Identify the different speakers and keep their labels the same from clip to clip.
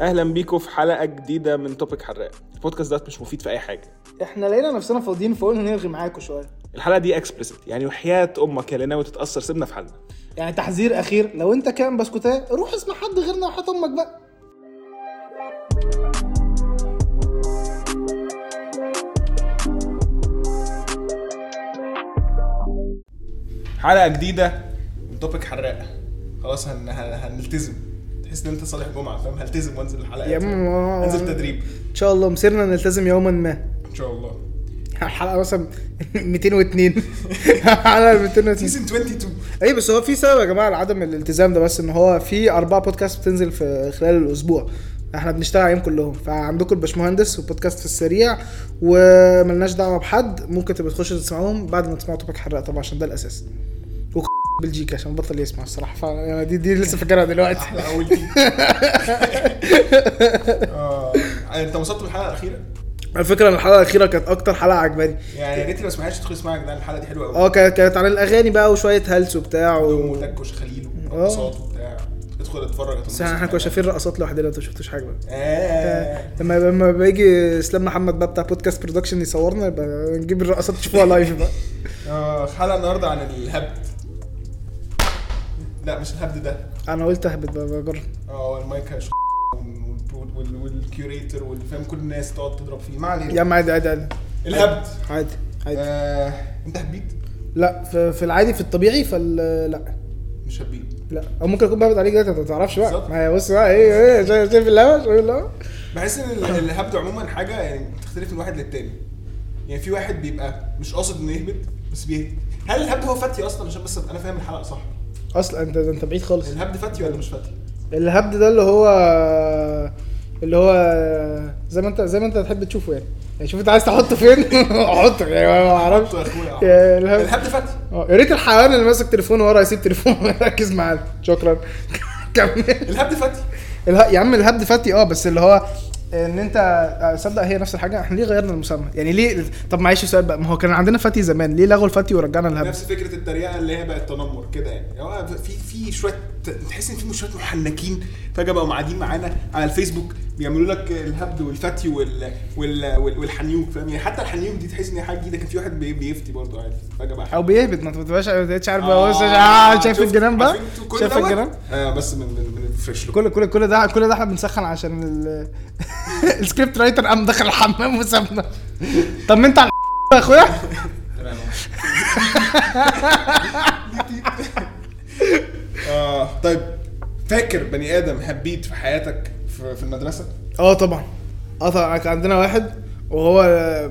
Speaker 1: أهلا بيكم في حلقة جديدة من توبيك حراق. البودكاست ده مش مفيد في أي حاجة.
Speaker 2: إحنا لقينا نفسنا فاضيين فقلنا نرغي معاكم شوية.
Speaker 1: الحلقة دي explicit يعني وحياة أمك يا اللي ناوي تتاثر سيبنا في حالنا.
Speaker 2: يعني تحذير أخير لو أنت كائن بسكوتاية روح اسمع حد غيرنا وحياة أمك بقى.
Speaker 1: حلقة جديدة من توبيك حراق. خلاص هن... هن... هنلتزم. تحس إن أنت صالح جمعة فاهم؟ هلتزم وأنزل الحلقات
Speaker 2: يا عم
Speaker 1: أنزل تدريب.
Speaker 2: إن شاء الله مسيرنا نلتزم يوما ما.
Speaker 1: إن شاء الله.
Speaker 2: الحلقة مثلا 202 حلقه 202
Speaker 1: season 22
Speaker 2: اي بس هو في سبب يا جماعة لعدم الالتزام ده بس إن هو في أربع بودكاست بتنزل في خلال الأسبوع. إحنا بنشتغل عليهم كلهم. فعندكم الباشمهندس وبودكاست في السريع وملناش دعوة بحد. ممكن تبقى تخشوا تسمعوهم بعد ما تسمعوا توبك حراق طبعا عشان ده الأساس. بلجيكا عشان بطل يسمع الصراحة. ف... يعني دي دي لسه فاكرها دلوقتي.
Speaker 1: أحلى أول دي. آه أنت وصلت للحلقة الأخيرة؟
Speaker 2: على فكرة إن الحلقة الأخيرة كانت أكتر حلقة عجباني.
Speaker 1: يعني يا ريت ما سمعتش تدخل اسمعها يا جدعان الحلقة دي حلوة قوي
Speaker 2: آه كانت كانت عن الأغاني بقى وشوية هلس وبتاع و...
Speaker 1: وتكوش خليل ورقصات وبتاع. ادخل اتفرج
Speaker 2: بس إحنا كنا شايفين رقصات لوحدنا أنتوا شفتوش حاجة بقى.
Speaker 1: آه.
Speaker 2: لما لما بيجي إسلام محمد بقى بتاع بودكاست production يصورنا يبقى نجيب الرقصات تشوفوها لايف بقى.
Speaker 1: آه حلقة النهارده عن الهبد. لا مش الهبد ده.
Speaker 2: أنا قلت بقى بجرب
Speaker 1: آه المايك هش- وال- وال- والكيوريتور والفهم كل الناس تقعد تضرب فيه. ما
Speaker 2: يا
Speaker 1: علينا
Speaker 2: عم عادي عادي عادي.
Speaker 1: الهبد.
Speaker 2: عادي عادي.
Speaker 1: آه. انت هبيت؟
Speaker 2: لا في, في العادي في الطبيعي فال لا.
Speaker 1: مش هبيت.
Speaker 2: لا. أو ممكن أكون بهبط عليك دلوقتي ما تعرفش بقى.
Speaker 1: بالظبط.
Speaker 2: ما هي بص بقى إيه إيه شايف شايف الهوا شايف الهوا
Speaker 1: بحس إن ال- الهبد عموما حاجة يعني بتختلف من واحد للتاني. يعني في واحد بيبقى مش قاصد إنه يهبد بس بيهبد. هل الهبد هو فتي أصلا؟ عشان بس أبقى أنا فاهم الحلقة صح.
Speaker 2: أصلا انت أنت بعيد خالص.
Speaker 1: الهبد فتي ولا مش فتي؟
Speaker 2: الهبد ده اللي هو اللي هو زي ما انت زي ما أنت تحب تشوفه يعني. يعني شوف أنت عايز تحطه فين؟ حطه يعني ما أعرفش. الهبد.
Speaker 1: فتي.
Speaker 2: آه يا ريت الحيوان اللي ماسك تليفونه ورا يسيب تليفونه ركز معانا شكرا. كمل.
Speaker 1: الهبد فتي.
Speaker 2: يا عم الهبد فتي آه بس اللي هو ان انت صدق هي نفس الحاجة إحنا ليه غيرنا المسمى؟ يعني ليه طب معلش سؤال بقى ما هو كان عندنا فتي زمان ليه لغوا الفتي ورجعنا الهبد
Speaker 1: نفس فكرة التريقة اللي هي بقت تنمر كده يعني. في في شوية تحس إن في شوية محنكين. فجأة بقوا قاعدين معانا على الفيسبوك بيعملوا لك الهبد والفتي وال وال وال- والحنيوك فاهم؟ يعني حتى الحنيوك دي تحس إن هي حاجة جديدة. كان في واحد بي- بيفتي برضه عادي. فجأة بقى
Speaker 2: أو بيهبد ما تبقاش ما تبقاش عارف بقى. بص آه شايف؟ الجنان بقى؟ شايف؟ الجنان؟
Speaker 1: آه بس من من من ال fresh
Speaker 2: كل كل كل ده كل ده إحنا بنسخن عشان ال- ال script writer قام دخل الحمام وسابنا. طب ما انت على يا اخويا.
Speaker 1: تمام. طيب فاكر بني آدم هبيد في حياتك في, في المدرسة؟
Speaker 2: آه طبعا. آه طبعا. كان عندنا واحد وهو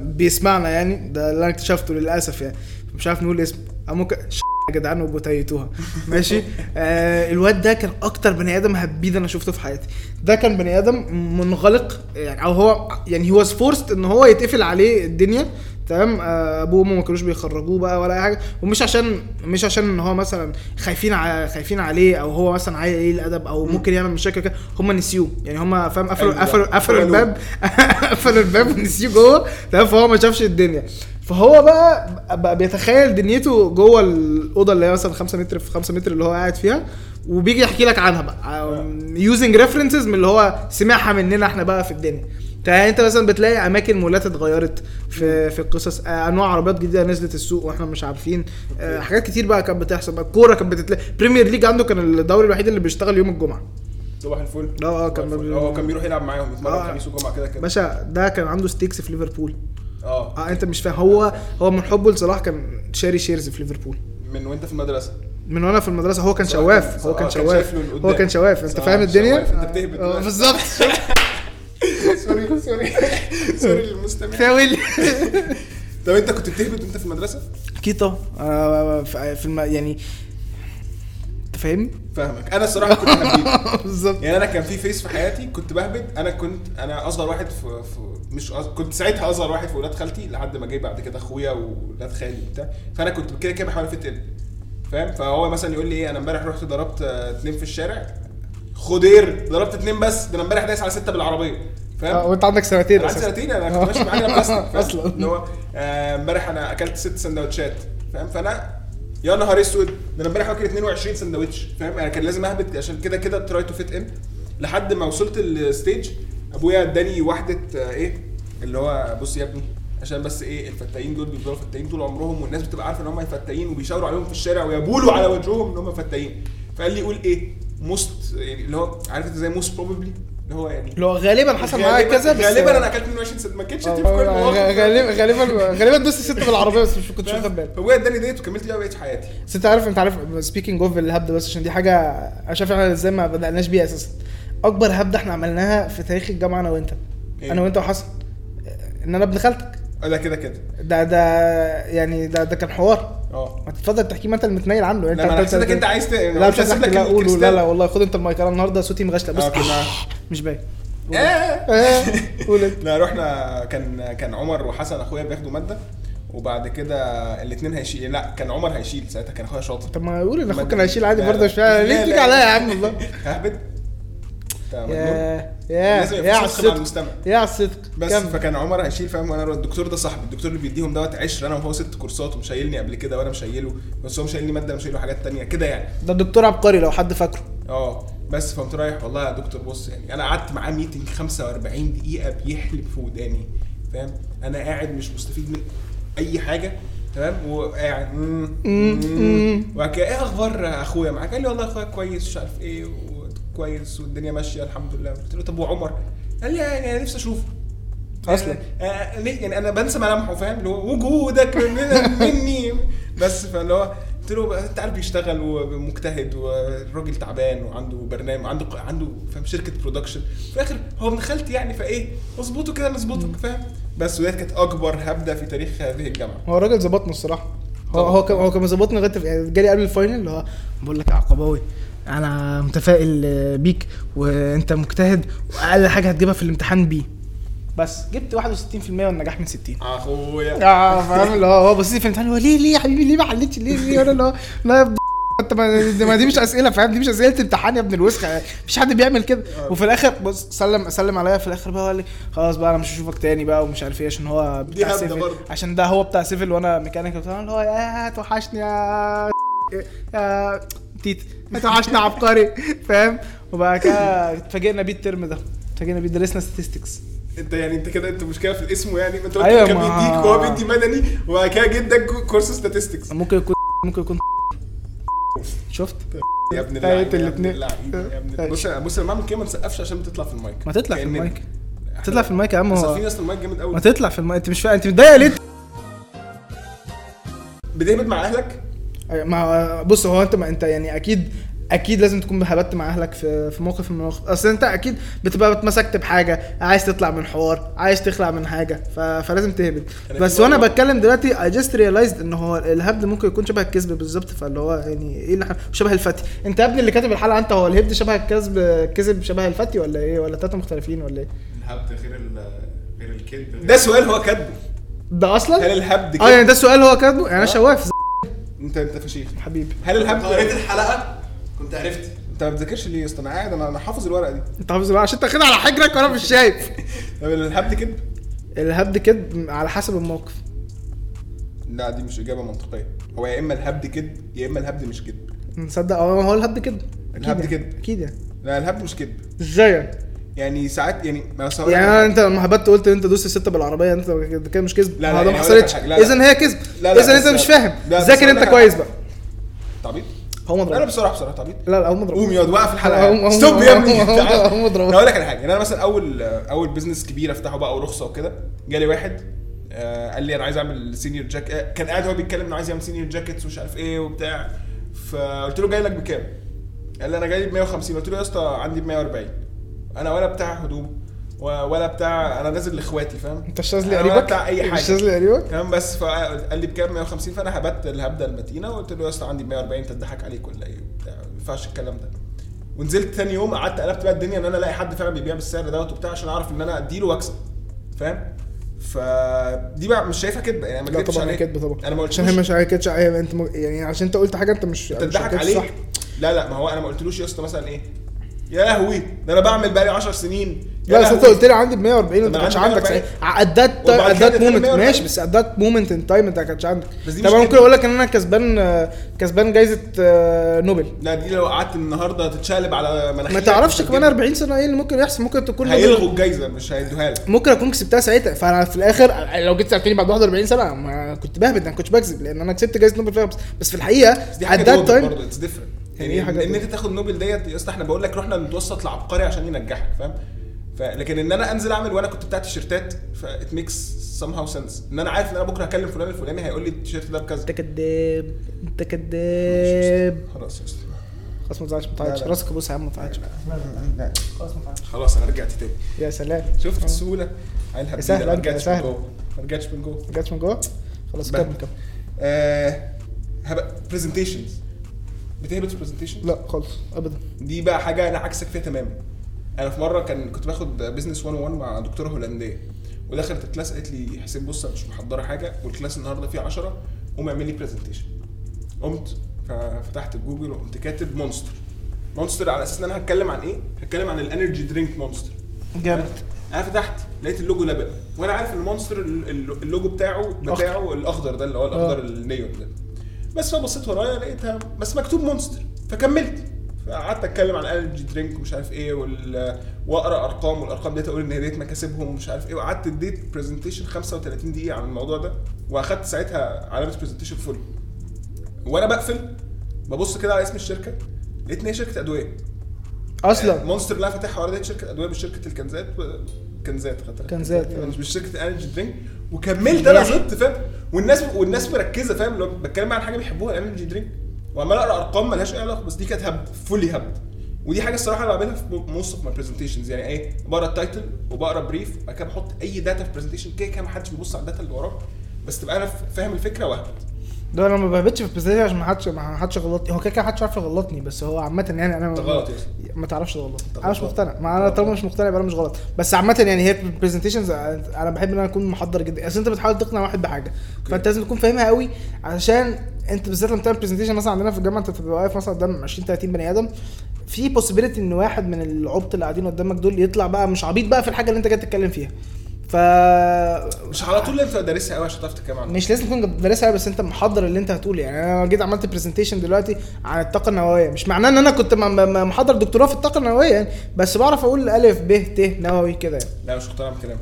Speaker 2: بيسمعنا يعني ده اللي أنا اكتشفته للأسف يعني. مش عارف نقول اسمه أو ممكن. ش- يا جدعان وبوتيتوها. ماشي؟ آه الواد ده كان أكتر بني آدم هبيد أنا شفته في حياتي. ده كان بني آدم منغلق يعني أو هو يعني هو فورست إن هو يتقفل عليه الدنيا. تمام؟ آه، أبوه وأمه ما كانوش بيخرجوه بقى ولا أي حاجة. ومش عشان مش عشان إن هو مثلا خايفين ع... خايفين عليه أو هو مثلا عايز إيه الأدب أو ممكن يعمل مشاكل كده هم نسيوه. يعني هم فاهم؟ قفلوا
Speaker 1: أيوة.
Speaker 2: قفلوا قفلوا. الباب. قفلوا الباب ونسيوه جوه. تمام؟ فهو ما شافش الدنيا. فهو بقى بقى بيتخيل دنيته جوه الأوضة اللي هي مثلا 5 متر في 5 متر اللي هو قاعد فيها وبيجي يحكي لك عنها بقى. using references من اللي هو سمعها مننا إحنا بقى في الدنيا. يعني انت مثلا بتلاقي أماكن مولات اتغيرت في في القصص. آه، أنواع عربيات جديدة نزلت السوق وإحنا مش عارفين. آه، حاجات كتير بقى كانت بتحصل. بقى الكورة كانت بتتلاقي Premier League عنده كان الدوري الوحيد اللي بيشتغل يوم الجمعة.
Speaker 1: صباح الفل.
Speaker 2: آه آه كان.
Speaker 1: هو كان بيروح يلعب معاهم يتمرن
Speaker 2: آه.
Speaker 1: خميس وجمعة كده كده.
Speaker 2: باشا ده كان عنده stakes في ليفربول.
Speaker 1: آه.
Speaker 2: آه انت مش فاهم. هو هو من حبه لصلاح كان شاري shares في ليفربول.
Speaker 1: من وأنت في المدرسة؟
Speaker 2: من وأنا في المدرسة. هو كان شواف. هو كان شواف. هو كان شواف. انت فاهم الدنيا؟
Speaker 1: انت بتهبد.
Speaker 2: بالظبط.
Speaker 1: sorry للمستمع
Speaker 2: فاول
Speaker 1: طب انت كنت بتهبد وانت في المدرسة؟
Speaker 2: أكيد طبعا. آه، في الم... يعني أنت فاهمني؟
Speaker 1: فاهمك. أنا الصراحة كنت هبيد
Speaker 2: بالظبط.
Speaker 1: يعني أنا كان في phase في حياتي كنت بهبد أنا كنت أنا أصغر واحد في, في مش. كنت ساعتها أصغر واحد في ولاد خالتي لحد ما جه بعد كده أخويا وولاد خالي وبتاع. فأنا كنت كده كده بحاول أفتي فاهم؟ فهو مثلا يقول لي إيه أنا امبارح رحت ضربت اتنين في الشارع. خدير! ضربت اتنين بس. ده أنا امبارح دايس على ستة بالعربية. فاهم؟
Speaker 2: آه، وانت عندك سنتين
Speaker 1: أنا عندي. سنتين أنا كنت ماشي معايا بلاستيك؟
Speaker 2: أصلاً.
Speaker 1: اللي هو آه، امبارح أنا أكلت ست سندوتشات فاهم؟ فأنا يا نهار أسود ده أنا امبارح واكل 22 سندوتش فاهم؟ أنا كان لازم أهبد عشان كده كده try to fit in لحد ما وصلت ال stage أبويا اداني واحدة آه، إيه؟ اللي هو بص يا ابني عشان بس إيه الفتاين دول بيفضلوا فتاين طول عمرهم والناس بتبقى عارفة إن هم فتاين وبيشاوروا عليهم في الشارع ويبولوا على وجههم إن هم فتاين فقال لي قول إيه؟ most يعني اللي هو عارف أنت زي most probably اللي هو يعني
Speaker 2: لو غالبا حصل معايا كذا بس
Speaker 1: غالبا أنا أكلت منه 20 سنه ما كانتش
Speaker 2: آه،
Speaker 1: دي في كل المواقف.
Speaker 2: غالبا غالبا غالبا دوست ست بالعربية بس مش كنتش واخد بالي.
Speaker 1: فابويا اداني ديت وكملت بيها بقيه حياتي.
Speaker 2: بس أنت عارف أنت عارف speaking of الهبد بس عشان دي حاجة أنا شايف إحنا إزاي ما بدأناش بيها أساسا. أكبر هبده إحنا عملناها في تاريخ الجامعة أنا وأنت.
Speaker 1: إيه؟
Speaker 2: أنا وأنت وحسن. إن أنا ابن خالتك.
Speaker 1: ده كده كده.
Speaker 2: ده ده يعني ده ده كان حوار.
Speaker 1: آه.
Speaker 2: ما تتفضل تحكي ما انت المتنيل عنه.
Speaker 1: لا ما أنا حسيتك انت عايز.
Speaker 2: لا مش
Speaker 1: هسيب لك
Speaker 2: لا لا والله خد انت المايك. أنا النهارده صوتي مغشلق. بص
Speaker 1: آه كنا
Speaker 2: مش باين.
Speaker 1: آه.
Speaker 2: آه، قول انت.
Speaker 1: لا رحنا كان كان عمر وحسن أخويا بياخدوا مادة وبعد كده الاثنين هيشيل لا كان عمر هيشيل ساعتها كان أخويا شاطر.
Speaker 2: طب ما قول إن
Speaker 1: أخوك
Speaker 2: كان هيشيل عادي برضه. مش ليه تيجي. عليا يا عم؟ والله.
Speaker 1: ههبد انت؟
Speaker 2: يا يا على الصدق. يا على الصدق.
Speaker 1: بس
Speaker 2: كمل.
Speaker 1: فكان عمر هيشيل فاهم؟ وأنا الدكتور ده صاحبي الدكتور اللي بيديهم دوت عشر أنا وهو ست كورسات ومش شايلني قبل كده وأنا مش شايله بس هو مش شايلني مادة مش شايله حاجات تانية كده يعني.
Speaker 2: ده الدكتور عبقري لو حد فاكره.
Speaker 1: آه بس فقمت رايح والله يا دكتور بص يعني أنا قعدت معاه ميتنج 45 دقيقة بيحلب في وداني فاهم؟ أنا قاعد مش مستفيد من اي حاجة تمام؟ وقاعد. وبعد كده إيه أخبار أخويا معاك؟ قال لي والله أخويا كويس مش عارف إيه وكويس والدنيا ماشية الحمد لله. قلت له طب وعمر؟ قال لي يعني أنا نفسي أشوفه.
Speaker 2: أصلاً.
Speaker 1: آه، ليه؟ يعني أنا بنسى ملامحه فاهم؟ اللي هو وجودك من- مني بس فاللي هو قلت له أنت عارف بيشتغل ومجتهد والراجل تعبان وعنده برنامج عنده عنده فاهم شركة production في الآخر هو ابن خالتي يعني فإيه اظبطه كده نظبطه فاهم؟ بس وديت كانت أكبر هبدة في تاريخ هذه الجامعة.
Speaker 2: هو الراجل ظبطني الصراحة. هو. هو كان هو كان مظبطني لغاية يعني جالي قبل ال final اللي هو بقول لك يا عقباوي أنا متفائل بيك وانت مجتهد وأقل حاجة هتجيبها في الامتحان B. بس جبت 61% والنجاح من 60
Speaker 1: أخويا.
Speaker 2: آه فاهم؟ اللي هو هو بص لي في الامتحان هو ليه ليه يا حبيبي؟ ليه ما حلتش ليه ليه؟ وأنا اللي هو لا يا انت ما دي- مش أسئلة فاهم؟ دي مش أسئلة امتحان يا ابن الوسخة. مفيش حد بيعمل كده. وفي الآخر بص سلم سلم عليا في الآخر بقى قال لي خلاص بقى أنا مش هشوفك تاني بقى ومش عارف إيه عشان هو بتاع
Speaker 1: civil.
Speaker 2: عشان ده هو بتاع سيفل وأنا mechanical اللي هو يا توحشني يا يا تيت. توحشني يا عبقري فاهم؟ وبعد كده اتفاجئنا بيه الترم ده. اتفاجئنا بيه درسنا statistics.
Speaker 1: انت يعني انت كده انت مشكلة في الاسم يعني ما انت قلت
Speaker 2: أيوة،
Speaker 1: كان بيديك وهو بيدي مدني وبعد كده جدك course statistics.
Speaker 2: ممكن يكون ممكن يكون شفت؟
Speaker 1: يا ابن
Speaker 2: آية
Speaker 1: اللعيبة يا ابن. اللعيبة يا ابن
Speaker 2: آه.
Speaker 1: بص بص لما اعمل كده ما تسقفش عشان تطلع في المايك.
Speaker 2: ما تطلع في المايك. تطلع في المايك يا عم. هو
Speaker 1: في ناس المايك جامد قوي
Speaker 2: ما تطلع في المايك. انت مش فاهم انت متضايق ليه؟
Speaker 1: بتهبد مع أهلك؟
Speaker 2: ما بص هو انت ما انت يعني أكيد أكيد لازم تكون هبدت مع أهلك في في موقف من المواقف. أصل انت أكيد بتبقى اتمسكت بحاجه عايز تطلع من حوار عايز تخلع من حاجة ف... فلازم تهبد.
Speaker 1: أنا
Speaker 2: بس
Speaker 1: في
Speaker 2: وأنا
Speaker 1: مرة-
Speaker 2: بتكلم دلوقتي I just realized إن هو الهبد ممكن يكون شبه الكذب بالظبط فاللي هو يعني إيه اللي ح- شبه الفتي. انت يا ابني اللي كاتب الحلقة انت هو الهبد شبه الكذب الكذب شبه الفتي ولا إيه؟ ولا تلاتة مختلفين ولا إيه؟
Speaker 3: الهبد غير ال غير الكذب.
Speaker 1: ده سؤال هو كاتبه.
Speaker 2: ده
Speaker 1: هل
Speaker 2: أصلا
Speaker 1: الهبد
Speaker 2: آه يعني
Speaker 1: كده
Speaker 2: ده السؤال هو كاتبه؟ يعني أنا
Speaker 1: آه.
Speaker 2: شواف.
Speaker 1: انت انت فشيخ.
Speaker 2: حبيبي.
Speaker 1: هل
Speaker 3: لو قريت
Speaker 1: الهبد
Speaker 3: الحلقة كنت عرفت.
Speaker 1: انت ما بتذاكرش ليه يا اسطى؟ أنا قاعد أنا أنا حافظ الورقة دي.
Speaker 2: انت حافظ بقى عشان تاخدها على حجرك وأنا مش شايف.
Speaker 1: طب الهبد كده
Speaker 2: الهبد كده على حسب الموقف.
Speaker 1: لا دي مش إجابة منطقية. هو يا إما الهبد كذب يا إما الهبد مش كذب.
Speaker 2: نصدق آه هو الهبد كده
Speaker 1: الهبد
Speaker 2: أكيد يعني.
Speaker 1: كده.
Speaker 2: أكيد يعني.
Speaker 1: لا الهبد مش كذب.
Speaker 2: إزاي يعني؟
Speaker 1: يعني ساعات يعني
Speaker 2: يعني
Speaker 1: حاجة.
Speaker 2: أنت لما هبت قلت ان أنت دوست ستة بالعربية أنت ده كده مش كذب.
Speaker 1: لا، لا،
Speaker 2: ده ما
Speaker 1: يعني
Speaker 2: حصلتش. اذا هي كذب. اذا
Speaker 1: أنت
Speaker 2: مش فاهم. ذاكر
Speaker 1: أنت
Speaker 2: كويس. بقى.
Speaker 1: تعبيط
Speaker 2: هو
Speaker 1: أنا
Speaker 2: مضرب
Speaker 1: بصراحه بصراحه تعبيط
Speaker 2: لا لا هو مضرب
Speaker 1: قوم يقعد وقف
Speaker 2: الحلقة.
Speaker 1: stop يا ابني.
Speaker 2: اضربه.
Speaker 1: أنا أقول لك على حاجة. يعني أنا مثلا أول أول business كبير أفتحه بقى ورخصه وكده جالي واحد آه، قال لي أنا عايز أعمل senior jack آه، كان قاعد هو بيتكلم إنه عايز يعمل senior jackets ومش عارف إيه وبتاع. فقلت له جاي لك بكام؟ قال لي أنا جاي ب 150 قلت له يا اسطى عندي ب 140 أنا ولا بتاع هدوم ولا بتاع أنا نازل لإخواتي فاهم؟
Speaker 2: أنت الشاذلي
Speaker 1: أنا ولا
Speaker 2: قريبك؟
Speaker 1: بتاع أي حاجة.
Speaker 2: الشاذلي قريبك؟
Speaker 1: تمام بس فقال لي بكام؟ 150 فأنا هبت الهبدة المتينة وقلت له يا أسطى عندي 140 أنت تضحك عليك ولا إيه؟ وبتاع ما ينفعش الكلام ده. ونزلت تاني يوم قعدت قلبت بقى الدنيا إن أنا ألاقي حد فعلا بيبيع بالسعر دوت وبتاع عشان أعرف إن أنا أديله وأكسب فاهم؟ فدي بقى مش شايفها كدبة يعني ما
Speaker 2: لا
Speaker 1: كدبتش عليك.
Speaker 2: كدب طبعا.
Speaker 1: أنا ما
Speaker 2: عشان هي مش حكيتش هي أنت م... يعني عشان أنت قلت حاجة أنت مش
Speaker 1: أنت
Speaker 2: مش حكيتش
Speaker 1: عليك؟
Speaker 2: صح
Speaker 1: لا لا ما هو أنا ما قلتلوش يا أسطى مثلا إيه يا لهوي ده أنا بعمل بقالي 10 سنين. يا
Speaker 2: لا بس
Speaker 1: أنت.
Speaker 2: قلت لي عندي ب 140 وأنت
Speaker 1: طب
Speaker 2: ما كانش عندك
Speaker 1: 140.
Speaker 2: ساعتها
Speaker 1: at that
Speaker 2: at
Speaker 1: that
Speaker 2: moment
Speaker 1: 140.
Speaker 2: ماشي بس at that moment in time أنت ما كانش عندك. طب أنا ممكن. أقول لك إن أنا كسبان كسبان جايزة آه، نوبل.
Speaker 1: لا دي لو قعدت النهارده تتشقلب على مناخيرك
Speaker 2: ما تعرفش كمان
Speaker 1: هتجيب.
Speaker 2: 40 سنة إيه اللي ممكن يحصل؟ ممكن تكون
Speaker 1: هيلغوا الجايزة مش هيدوها لك.
Speaker 2: ممكن أكون كسبتها ساعتها. فأنا في الآخر لو جيت سألتني بعد 41 سنة ما كنت بهبد أنا كنتش بكذب لأن أنا كسبت جائزه نوبل فيها. بس, في الحقيقة
Speaker 1: بس دي
Speaker 2: at يعني إيه حاجة
Speaker 1: إن أنت
Speaker 2: نوبل؟
Speaker 1: تاخد نوبل ديت يا اسطى إحنا بقول لك رحنا نتوسط لعبقري عشان ينجحك فاهم. لكن إن أنا أنزل أعمل وأنا كنت بتاع تيشيرتات that makes somehow sense إن أنا عارف إن أنا بكرة هكلم فلان الفلاني هيقول لي التيشيرت ده بكذا.
Speaker 2: أنت كداب أنت كداب.
Speaker 1: خلاص يا اسطى.
Speaker 2: خلاص ما تزعلش ما تعيطش. راسك ابوس يا عم ما تعيطش خلاص ما تعيطش
Speaker 1: خلاص أنا رجعت تاني.
Speaker 2: يا سلام.
Speaker 1: شفت السهولة؟ عيلها
Speaker 2: سهلة
Speaker 1: ما رجعتش من. جوه. ما رجعتش من جوه.
Speaker 2: ما جاتش من جوه؟ خلاص. كمل كمل.
Speaker 1: آه هبقى presentations بتهبد في presentation
Speaker 2: لا خالص ابدا.
Speaker 1: دي بقى حاجة أنا عكسك فيها تماما. أنا في مرة كان كنت باخد business 101 مع دكتورة هولندية ودخلت ال class قالت لي حسين بص أنا مش محضرة حاجة وال class النهارده فيه 10 قوم اعمل لي presentation قمت ففتحت جوجل وقمت كاتب Monster Monster على أساس إن أنا هتكلم عن إيه؟ هتكلم عن ال energy drink Monster
Speaker 2: جامد.
Speaker 1: أنا فتحت لقيت اللوجو لبق وأنا عارف إن Monster ال- ال- اللوجو بتاعه بتاعه الأخضر ده اللي هو الأخضر
Speaker 2: آه.
Speaker 1: النيون ده. بس فبصيت ورايا لقيتها بس مكتوب Monster فكملت. فقعدت أتكلم عن energy drink ومش عارف إيه وال... وأقرأ أرقام والأرقام ديت أقول إن هي ديت مكاسبهم ومش عارف إيه. وقعدت اديت presentation 35 دقيقة عن الموضوع ده وأخدت ساعتها علامة presentation full وأنا بقفل ببص كده على اسم الشركة لقيت إن هي شركة أدوية.
Speaker 2: أصلا؟
Speaker 1: Monster اللي أنا فاتحها ورا ديت شركة أدوية مش شركه الكنزات كنزات خدتها
Speaker 2: كنزات، آه.
Speaker 1: مش مش شركه energy drink وكملت أنا زدت فاهم؟ والناس والناس مركزة فاهم؟ لو بتكلم عن حاجة بيحبوها ال energy drink وعمال أقرأ أرقام مالهاش أي علاقة بس دي كانت هبد fully هبد. ودي حاجة الصراحة أنا بعملها في most of my presentations يعني إيه؟ بقرأ ال title وبقرأ brief وبعد كده بحط أي data في presentation كده كده محدش بيبص على ال data اللي وراه بس تبقى أنا فاهم الفكرة واهبد
Speaker 2: ده أنا ما بهبدش في ال presentation عشان ما حدش ما حدش يغلطني هو كده كده محدش عارف يغلطني بس هو عامة يعني أنا
Speaker 1: أنت غلط.
Speaker 2: ما تعرفش تغلطني أنا مش. مقتنع. ما أنا طالما مش مقتنع يبقى أنا مش غلط. بس عامة يعني هي ال presentations أنا بحب إن أنا أكون محضر جدا. أصل أنت بتحاول تقنع واحد بحاجة. فأنت لازم تكون فاهمها قوي علشان أنت بالذات لما بتعمل presentation مثلا عندنا في الجامعة أنت بتبقى واقف مثلا قدام 20 30 بني آدم في possibility إن واحد من العبط اللي قاعدين قدامك دول يطلع بقى مش عبيط بقى في الحاجة اللي أنت جاي تتكلم فيها. ف
Speaker 1: مش على طول انت دارسها قوي عشان تعرف تتكلم عنها
Speaker 2: مش لازم تكون دارسها بس انت محضر اللي انت هتقوله يعني أنا جيت عملت presentation دلوقتي عن الطاقة النووية مش معناه ان أنا كنت محضر دكتوراه في الطاقة النووية يعني بس بعرف أقول الف ب ت نووي كده يعني
Speaker 1: لا مش مقتنع بكلامك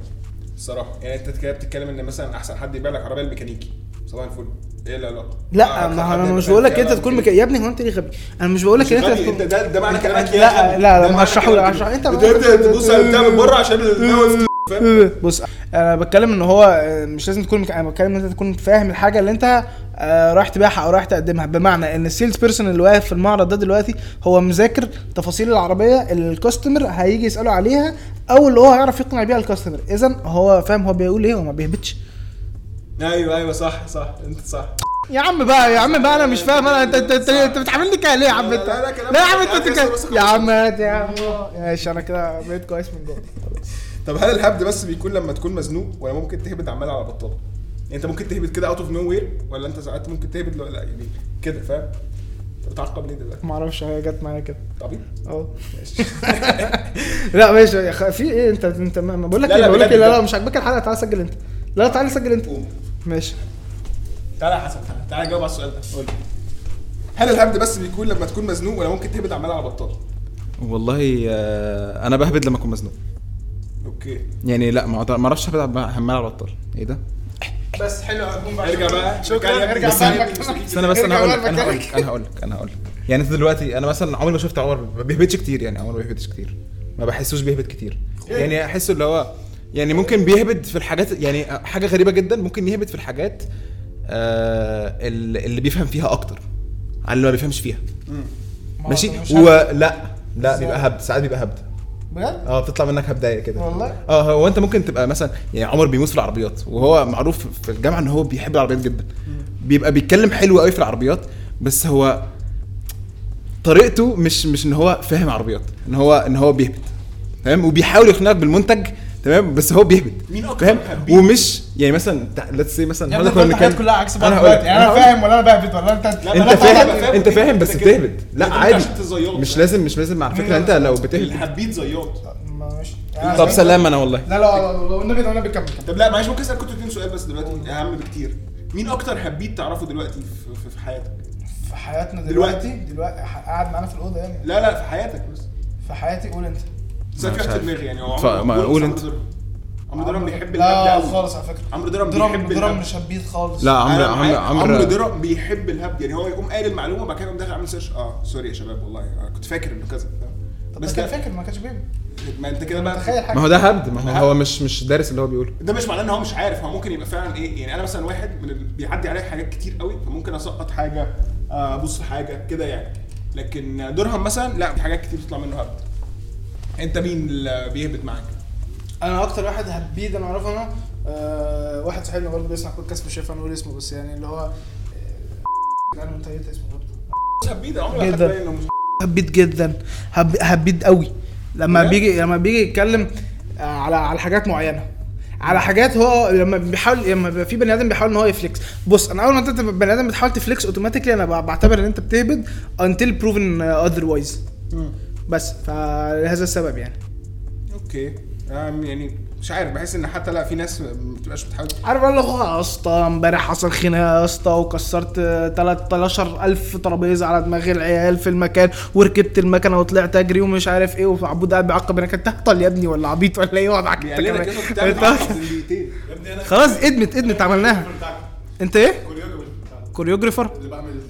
Speaker 1: الصراحة يعني انت كده بتتكلم ان مثلا احسن حد يبيع لك عربية الميكانيكي صباح الفل إيه العلاقه؟
Speaker 2: لا
Speaker 1: آه،
Speaker 2: ما
Speaker 1: أنا
Speaker 2: مش بقول لك انت تكون. مك... يا ابني هو انت ليه غبي أنا مش بقول لك إن
Speaker 1: أنت ده ده معنى كلامك
Speaker 2: لا
Speaker 1: يا.
Speaker 2: لا لا
Speaker 1: ده
Speaker 2: ما هشرحه لك أنت انت
Speaker 1: انت تبص على بتاع من بره عشان؟
Speaker 2: بص أنا بتكلم ان هو مش لازم تكون مك... أنا بتكلم ان انت تكون فاهم الحاجة اللي انت آه، رايح تبيعها أو رايح تقدمها. بمعنى ان ال sales person اللي واقف في المعرض ده دلوقتي هو مذاكر تفاصيل العربية اللي ال customer هيجي يسأله عليها أو اللي هو هيعرف يقنع بيها ال customer اذا هو فاهم هو بيقول إيه وما بيهبدش.
Speaker 1: أيوه أيوه صح صح انت صح.
Speaker 2: يا عم بقى يا عم بقى أنا مش فاهم أنا انت انت انت, انت بتعاملني كده ليه يا عم؟ انت
Speaker 1: لا،
Speaker 2: يا عم انت يا. عم يا عم. ماشي أنا كده بقيت كويس من جوه.
Speaker 1: طب هل الهبد بس بيكون لما تكون مزنوق ولا ممكن تهبد عمال على بطال؟ يعني انت ممكن تهبد كده out of nowhere ولا انت ساعات ممكن تهبد لا لا يعني كده فاهم؟ انت بتعقب ليه دلوقتي؟
Speaker 2: ما أعرفش هي جت معايا كده.
Speaker 1: طبيعي.
Speaker 2: آه.
Speaker 1: ماشي.
Speaker 2: لا ماشي. في إيه؟ انت انت ما ما بقول لك
Speaker 1: لا،
Speaker 2: إيه
Speaker 1: لا،
Speaker 2: بقول لك إيه. لا لا
Speaker 1: بجد.
Speaker 2: مش عاجبك الحلقة تعالى سجل انت. لا لا تعالى سجل انت.
Speaker 1: قوم.
Speaker 2: ماشي.
Speaker 1: تعالى يا حسن تعالى تعالى جاوب على السؤال ده. قول لي. هل الهبد بس بيكون لما تكون مزنوق ولا ممكن تهبد عمال على بطال؟
Speaker 4: والله آه، أنا بهبد لما أكون مزنوق.
Speaker 1: أوكي.
Speaker 4: يعني لا ما ما أعرفش عمال على بطال إيه ده؟
Speaker 2: بس حلو
Speaker 1: ارجع بقى.
Speaker 2: شكرا. ارجع
Speaker 4: بس
Speaker 2: بقى
Speaker 4: استنى بس
Speaker 2: أنا
Speaker 4: هقول أنا هقول أنا هقول لك أنا هقول لك يعني أنت دلوقتي أنا مثلا عمري ما شفت عمر ما بيهبطش كتير يعني عمر ما بيهبطش كتير. ما بحسوش بيهبط كتير. يعني أحسه اللي هو يعني ممكن بيهبط في الحاجات يعني حاجة غريبة جدا ممكن يهبط في الحاجات آه اللي اللي بيفهم فيها أكتر. عن اللي ما بيفهمش فيها. ماشي؟ ولا لا. بيبقى هبد. ساعات بيبقى هبد.
Speaker 2: بجد؟
Speaker 4: آه بتطلع منك هبدايه كده.
Speaker 2: والله؟
Speaker 4: آه هو انت ممكن تبقى مثلا يعني عمر بيموت في العربيات وهو معروف في الجامعة ان هو بيحب العربيات جدا. بيبقى بيتكلم حلو قوي في العربيات بس هو طريقته مش مش ان هو فاهم عربيات ان هو ان هو بيهبط. فاهم؟ وبيحاول يقنعك بالمنتج تمام بس هو بيهبد
Speaker 1: مين أكتر
Speaker 4: فاهم
Speaker 1: حبيب؟
Speaker 4: ومش يعني مثلا ليتس سي مثلا
Speaker 2: انت
Speaker 4: كنا بنتكلم-
Speaker 2: كلها عكس بعض دلوقتي يعني
Speaker 4: أنا
Speaker 2: فاهم ولا أنا بهبد ولا انت
Speaker 1: لا،
Speaker 4: انت فاهم
Speaker 1: أنا فاهم
Speaker 4: انت فاهم بس. بتهبد لا عادي. مش لازم مش لازم على فكره انت لو بتهبد
Speaker 1: الحبيت زياط
Speaker 2: ماشي
Speaker 4: طب سلام أنا والله
Speaker 2: لا لا والنبي ده النبي كمل كمل
Speaker 1: طب لا معلش ممكن اسال كنت اتنين سؤال بس دلوقتي اهم بكتير مين أكتر حبيت تعرفه دلوقتي في, في, في حياتك
Speaker 2: في حياتنا
Speaker 1: دلوقتي.
Speaker 2: دلوقتي دلوقتي قاعد معانا في الاوضه يعني
Speaker 1: لا لا في حياتك بس
Speaker 2: في حياتي قول انت
Speaker 4: عارف.
Speaker 1: دماغي يعني. هو
Speaker 4: قول انت.
Speaker 1: عمرو درام بيحب الهبد
Speaker 2: لا
Speaker 1: قوي
Speaker 2: خالص على فكرة.
Speaker 1: عمرو درام
Speaker 2: درام
Speaker 1: بيحب
Speaker 2: درام
Speaker 1: الهبد.
Speaker 2: مش هبيت خالص.
Speaker 4: لا عمرو. عمرو
Speaker 1: عمرو درام بيحب الهبد يعني. هو يقوم قايل المعلومة وبعد كده يقوم داخل عامل search آه sorry يا شباب والله. أنا كنت فاكر إنه كذا.
Speaker 2: طب
Speaker 1: بس
Speaker 2: كان فاكر ما كانش بيبي
Speaker 1: ما أنت كده بقى
Speaker 2: تخيل حاجة.
Speaker 4: ما هو ده هبد. ما هو هو مش مش دارس اللي هو بيقوله.
Speaker 1: ده مش معناه إن هو مش عارف. هو ممكن يبقى فعلا إيه؟ يعني أنا مثلا واحد من اللي بيعدي عليا حاجات كتير قوي فممكن أسقط حاجة آه، أبص في حاجة كده يعني. لكن درهم مثلا لا في حاجات كتير بتطلع منه هبد. انت مين اللي بيهبط معاك؟
Speaker 2: أنا أكتر واحد هبيد أنا اعرفه أنا آه واحد صاحبنا برضه بيسمع بودكاست مش هينفع نقول اسمه بس يعني اللي هو آه، أنا منتهيت اسمه برضه.
Speaker 1: هبيد عمري
Speaker 2: جدا. هبيد جدا. هب... هبيد قوي. لما؟ بيجي لما بيجي يتكلم آه، على على حاجات معينة. على حاجات هو لما بيحاول لما بيبقى في بني آدم بيحاول إن هو يفليكس. بص أنا أول ما أنت بني آدم بتحاول ت flex automatically أنا بعتبر إن أنت بتهبد until proven otherwise. بس فلهذا السبب يعني.
Speaker 1: okay. يعني مش عارف بحس إن حتى لا في ناس ما بتبقاش بتحاول.
Speaker 2: عارف اللي هو يا اسطى امبارح حصل خناقة يا اسطى وكسرت 13000 ترابيزة على دماغ العيال في المكان وركبت المكنة وطلعت أجري ومش عارف إيه وعبود قاعد بيعقب إنك أنت هطل يا ابني ولا عبيط ولا إيه؟ وضعك أنت
Speaker 1: يعني أنا
Speaker 2: كمان خلاص ادمت ادمت عملناها. أنت إيه؟
Speaker 3: كوريوجرافر. اللي بعمل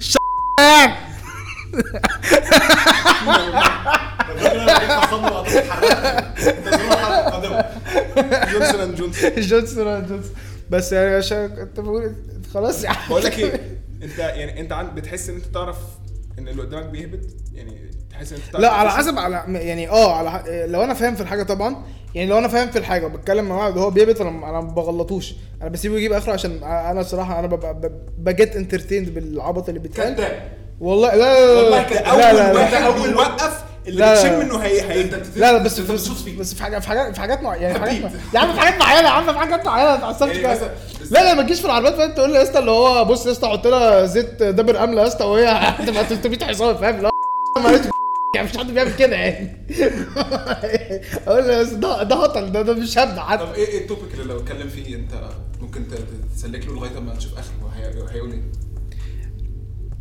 Speaker 1: جونسون اند جونسون
Speaker 2: جونسون جونسون بس يعني عشان كنت بقول خلاص يا عم.
Speaker 1: بقول لك إيه انت يعني انت عن بتحس ان انت تعرف ان اللي قدامك بيهبط؟ يعني تحس ان انت تعرف
Speaker 2: لا على؟ حسب على يعني آه على ح- لو أنا فاهم في الحاجة طبعا يعني لو أنا فاهم في الحاجة وبتكلم مع واحد وهو بيهبط أنا أنا ما بغلطوش. أنا بسيبه يجيب آخره عشان أنا الصراحه أنا ببقى بجيت انترتيند بالعبط اللي بيتقال. والله لا لا
Speaker 1: والله
Speaker 2: لا
Speaker 1: كده
Speaker 2: لا
Speaker 1: أول
Speaker 2: لا لا.
Speaker 1: واحد أول وقف اللي
Speaker 2: لا،.
Speaker 1: بتشم إنه هي هي
Speaker 2: لا لا بس بس, بس في حاجات في حاجات في حاجات معينة يعني في حاجات يا عم في حاجات معينة يا عم في حاجات معينة ما تعصبش
Speaker 1: يعني
Speaker 2: كده
Speaker 1: مثلا-
Speaker 2: لا لا ما تجيش في العربيات فاهم؟ تقول لي يا اسطى اللي هو بص يا اسطى حط لها زيت دبر امله يا اسطى وهي هتبقى 300 حصان فاهم؟ ما لقيت يعني مش حد بيعمل كده يعني. أقول له يا اسطى ده ده هطل ده ده مش هبدأ حتى.
Speaker 4: طب إيه إيه التوبيك اللي لو اتكلم فيه أنت ممكن تسلك له لغاية ما تشوف آخره؟ هي- هيقول إيه؟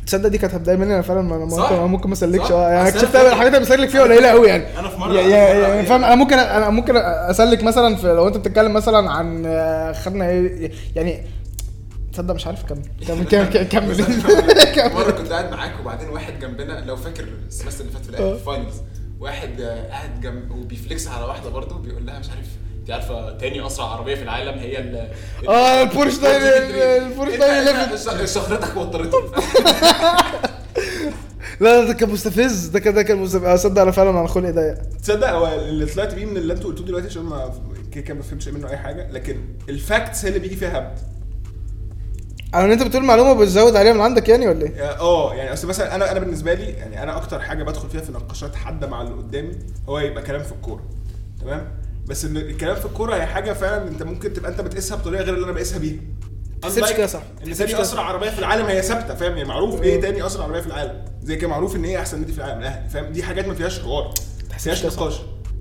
Speaker 2: تصدق دي كانت هتضايق مني أنا فعلا ما- ما
Speaker 4: صح؟
Speaker 2: ممكن ممكن ما
Speaker 4: أسلكش؟
Speaker 2: آه يعني اكتشفت الحاجات اللي بسلك فيها قليلة قوي يعني
Speaker 4: أنا في
Speaker 2: يا-
Speaker 4: مرة
Speaker 2: يا-
Speaker 4: يعني-
Speaker 2: فاهم أنا ممكن أنا ممكن أسلك مثلا في لو أنت بتتكلم مثلا عن آه، خدنا إيه يعني تصدق مش عارف اكمل كمل كمل كمل
Speaker 4: مره كنت قاعد معاك وبعدين واحد جنبنا لو فاكر ال semester اللي فات في
Speaker 2: آه.
Speaker 4: الآخر finals واحد آه، قاعد جنب وبي flex على واحدة برضه بيقول لها مش عارف انت عارفة تاني أسرع عربية في العالم هي ال
Speaker 2: آه البورش 9 البورش 911
Speaker 4: شخرتك وترتك
Speaker 2: لا ده كان مستفز. ده كان ده كان مستفز. اصدق أنا فعلا أنا خلقي ضيق.
Speaker 1: تصدق هو اللي طلعت بيه من اللي أنتوا قلتوه دلوقتي عشان ما كده ما فهمتش منه أي حاجة. لكن الفاكتس هي اللي بيجي فيها هبد.
Speaker 2: أنا انت بتقول معلومة بتزود عليها من عندك يعني ولا إيه؟
Speaker 1: آه يعني أصل مثلا أنا أنا بالنسبة لي يعني أنا أكتر حاجة بدخل فيها في نقاشات حادة مع اللي قدامي هو يبقى كلام في الكورة. تمام؟ بس إن الكلام في الكورة هي حاجة فعلا أنت ممكن تبقى أنت بتقيسها بطريقة غير اللي أنا بقيسها بيها.
Speaker 2: تحسبش كده صح. إن
Speaker 1: تاني
Speaker 2: كده
Speaker 1: أسرع عربية في العالم هي ثابتة فاهم؟ يعني معروف إيه تاني أسرع عربية في العالم؟ زي كده معروف إن إيه أحسن نادي في العالم الأهلي فاهم؟ دي حاجات ما فيهاش حوار ما فيهاش. نقاش.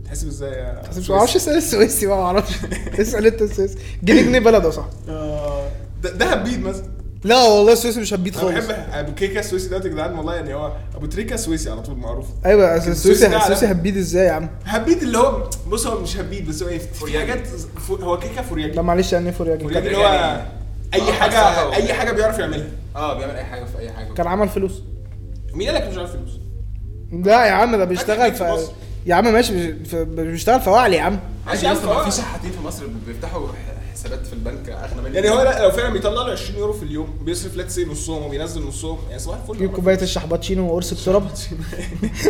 Speaker 1: تحسب إزاي يا؟
Speaker 2: ما أعرفش اسال السويسي ما أعرفش اسال انت السويسي؟ جنيه جنيه بلده صح
Speaker 1: آه، ده ده هبيد مثلا.
Speaker 2: لا والله السويسي مش هبيت
Speaker 1: أنا
Speaker 2: خالص.
Speaker 1: بحب ابو كيكة السويسي ده يا جدعان والله يعني هو أبو تريكة سويسي على طول معروف.
Speaker 2: أيوه
Speaker 1: السويسي
Speaker 2: السويسي السويسي هبيت إزاي يا عم؟
Speaker 1: هبيد اللي هو بص هو مش هبيد بس هو إيه؟ في حاجات هو كيكة فورياجي.
Speaker 2: لا معلش يعني فورياجي؟
Speaker 1: فورياجي
Speaker 2: كان,
Speaker 1: اللي هو
Speaker 4: يعني-
Speaker 1: أي
Speaker 4: آه، حاجة.
Speaker 1: أي حاجة بيعرف يعملها.
Speaker 4: آه بيعمل أي حاجة في أي حاجة.
Speaker 2: كان عمل فلوس.
Speaker 1: مين قال لك مش عارف فلوس؟
Speaker 2: لا يا عم ده بيشتغل
Speaker 1: في
Speaker 2: في
Speaker 1: مصر.
Speaker 2: يا عم ماشي في- بيشتغل فواعلي يا عم.
Speaker 4: ماشي
Speaker 1: يا عم،.
Speaker 4: في شحاتين في مصر بيفتحوا ح- حسابات في البنك أغنى مني.
Speaker 1: يعني هو لا لو فعلا بيطلع له 20 يورو في اليوم بيصرف let's say نصهم وبينزل نصهم. يعني صباح الفل
Speaker 2: جيب كوباية الشحباتشينو وقرص التراب.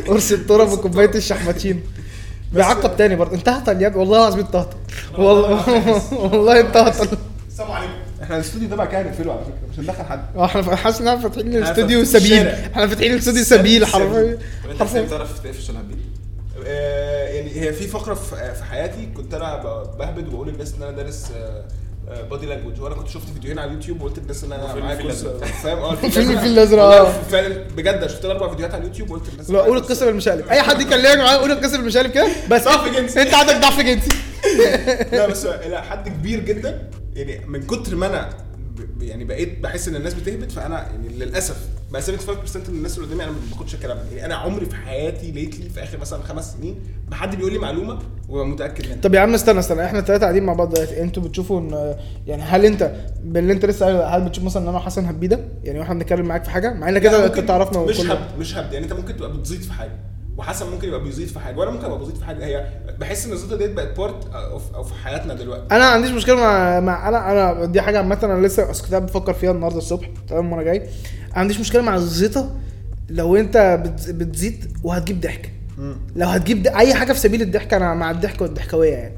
Speaker 2: قرص التراب وكوباية الشحباتشينو. بيعقب تاني برضه. انت هطل يا والله العظيم انت هطل والله والله انت هطل
Speaker 3: السلام عليكم.
Speaker 1: إحنا الاستوديو ده بقى كده هنقفله على فكرة مش هندخل حد.
Speaker 2: آه إحنا حاسس إن إحنا فاتحين الاستوديو سبيل. إحنا فاتحين الاستوديو سبيل حرفيا.
Speaker 4: طب انت
Speaker 2: حرفيا.
Speaker 4: بتعرف تقفش الهبيد؟
Speaker 1: آه، يعني هي في فقرة في في حياتي كنت أنا ب- بهبد وبقول للناس إن أنا دارس body language وأنا كنت شفت فيديوهين على اليوتيوب وقلت للناس إن
Speaker 3: أنا
Speaker 1: معايا
Speaker 3: course.
Speaker 1: فاهم؟ آه
Speaker 2: فيلم الفيل الأزرق،
Speaker 1: والله
Speaker 2: آه.
Speaker 1: فعلا بجد شفت أربع فيديوهات على اليوتيوب وقلت للناس
Speaker 2: لا قول القصة بالمشقلب أي حد يكلمك معاه قول القصة بالمشقلب كده؟ بس
Speaker 1: ضعف جنسي.
Speaker 2: أنت عندك ضعف جنسي.
Speaker 1: لا بس إلى حد كبير جدا يعني من كتر ما أنا ب- يعني بقيت بحس إن الناس بتهبد فأنا يعني للأسف بقى 75% من الناس اللي قدامي أنا ما باخدش كلامها يعني أنا عمري في حياتي lately في آخر مثلا خمس سنين ما حد بيقول لي معلومة ومتاكد منها.
Speaker 2: طب يا عم استنى استنى. إحنا الثلاثه قاعدين مع بعض دلوقتي. أنتوا بتشوفوا إن يعني هل أنت باللي أنت لسه قايله هل بتشوف مثلا إن أنا وحسن هبيدة؟ يعني وإحنا بنتكلم معاك في حاجة؟ مع إن كده انت تعرفنا
Speaker 1: مش هبد مش هبد يعني أنت ممكن تبقى بتزيد في حاجة. وحسن ممكن يبقى بيزيد في حاجة وأنا ممكن أبقى بزيد في حاجة. هي بحس إن الزيطة ديت بقت part أو أو في حياتنا دلوقتي.
Speaker 2: أنا ما عنديش مشكلة مع, مع أنا أنا دي حاجة عامة أنا لسه كنت بفكر فيها النهارده الصبح. تمام وأنا جاي عنديش مشكلة مع الزيطه لو أنت بت- بتزيد وهتجيب ضحك. لو هتجيب د- أي حاجة في سبيل الضحك أنا مع الضحك والضحكوية يعني.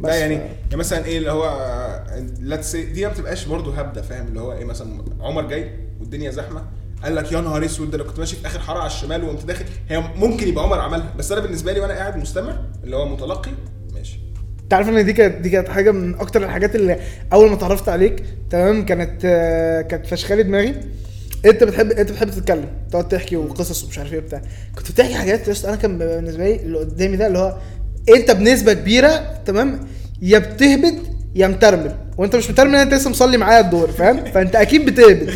Speaker 1: لا يعني يعني مثلا إيه اللي هو let's say دي ما بتبقاش برضه هبدة فاهم؟ اللي هو إيه مثلا عمر جاي والدنيا زحمة قال لك يا نهار أسود ده أنا كنت ماشي في آخر حارة على الشمال وقمت داخل. هي ممكن يبقى عمر عملها بس أنا بالنسبة لي وأنا قاعد مستمع اللي هو متلقي ماشي.
Speaker 2: أنت عارف إن دي كانت دي كانت حاجة من أكتر الحاجات اللي أول ما اتعرفت عليك تمام؟ كانت آه، كانت فشخالي دماغي. انت بتحب انت بتحب تتكلم تقعد تحكي وقصص ومش عارف إيه بتاع كنت بتحكي حاجات يا أنا كان بالنسبة لي اللي قدامي ده اللي هو انت بنسبة كبيرة تمام يا بتهبد يا مترمل. وانت مش مترمل انت لسه مصلي معايا الدور فاهم؟ فانت أكيد بتهبد.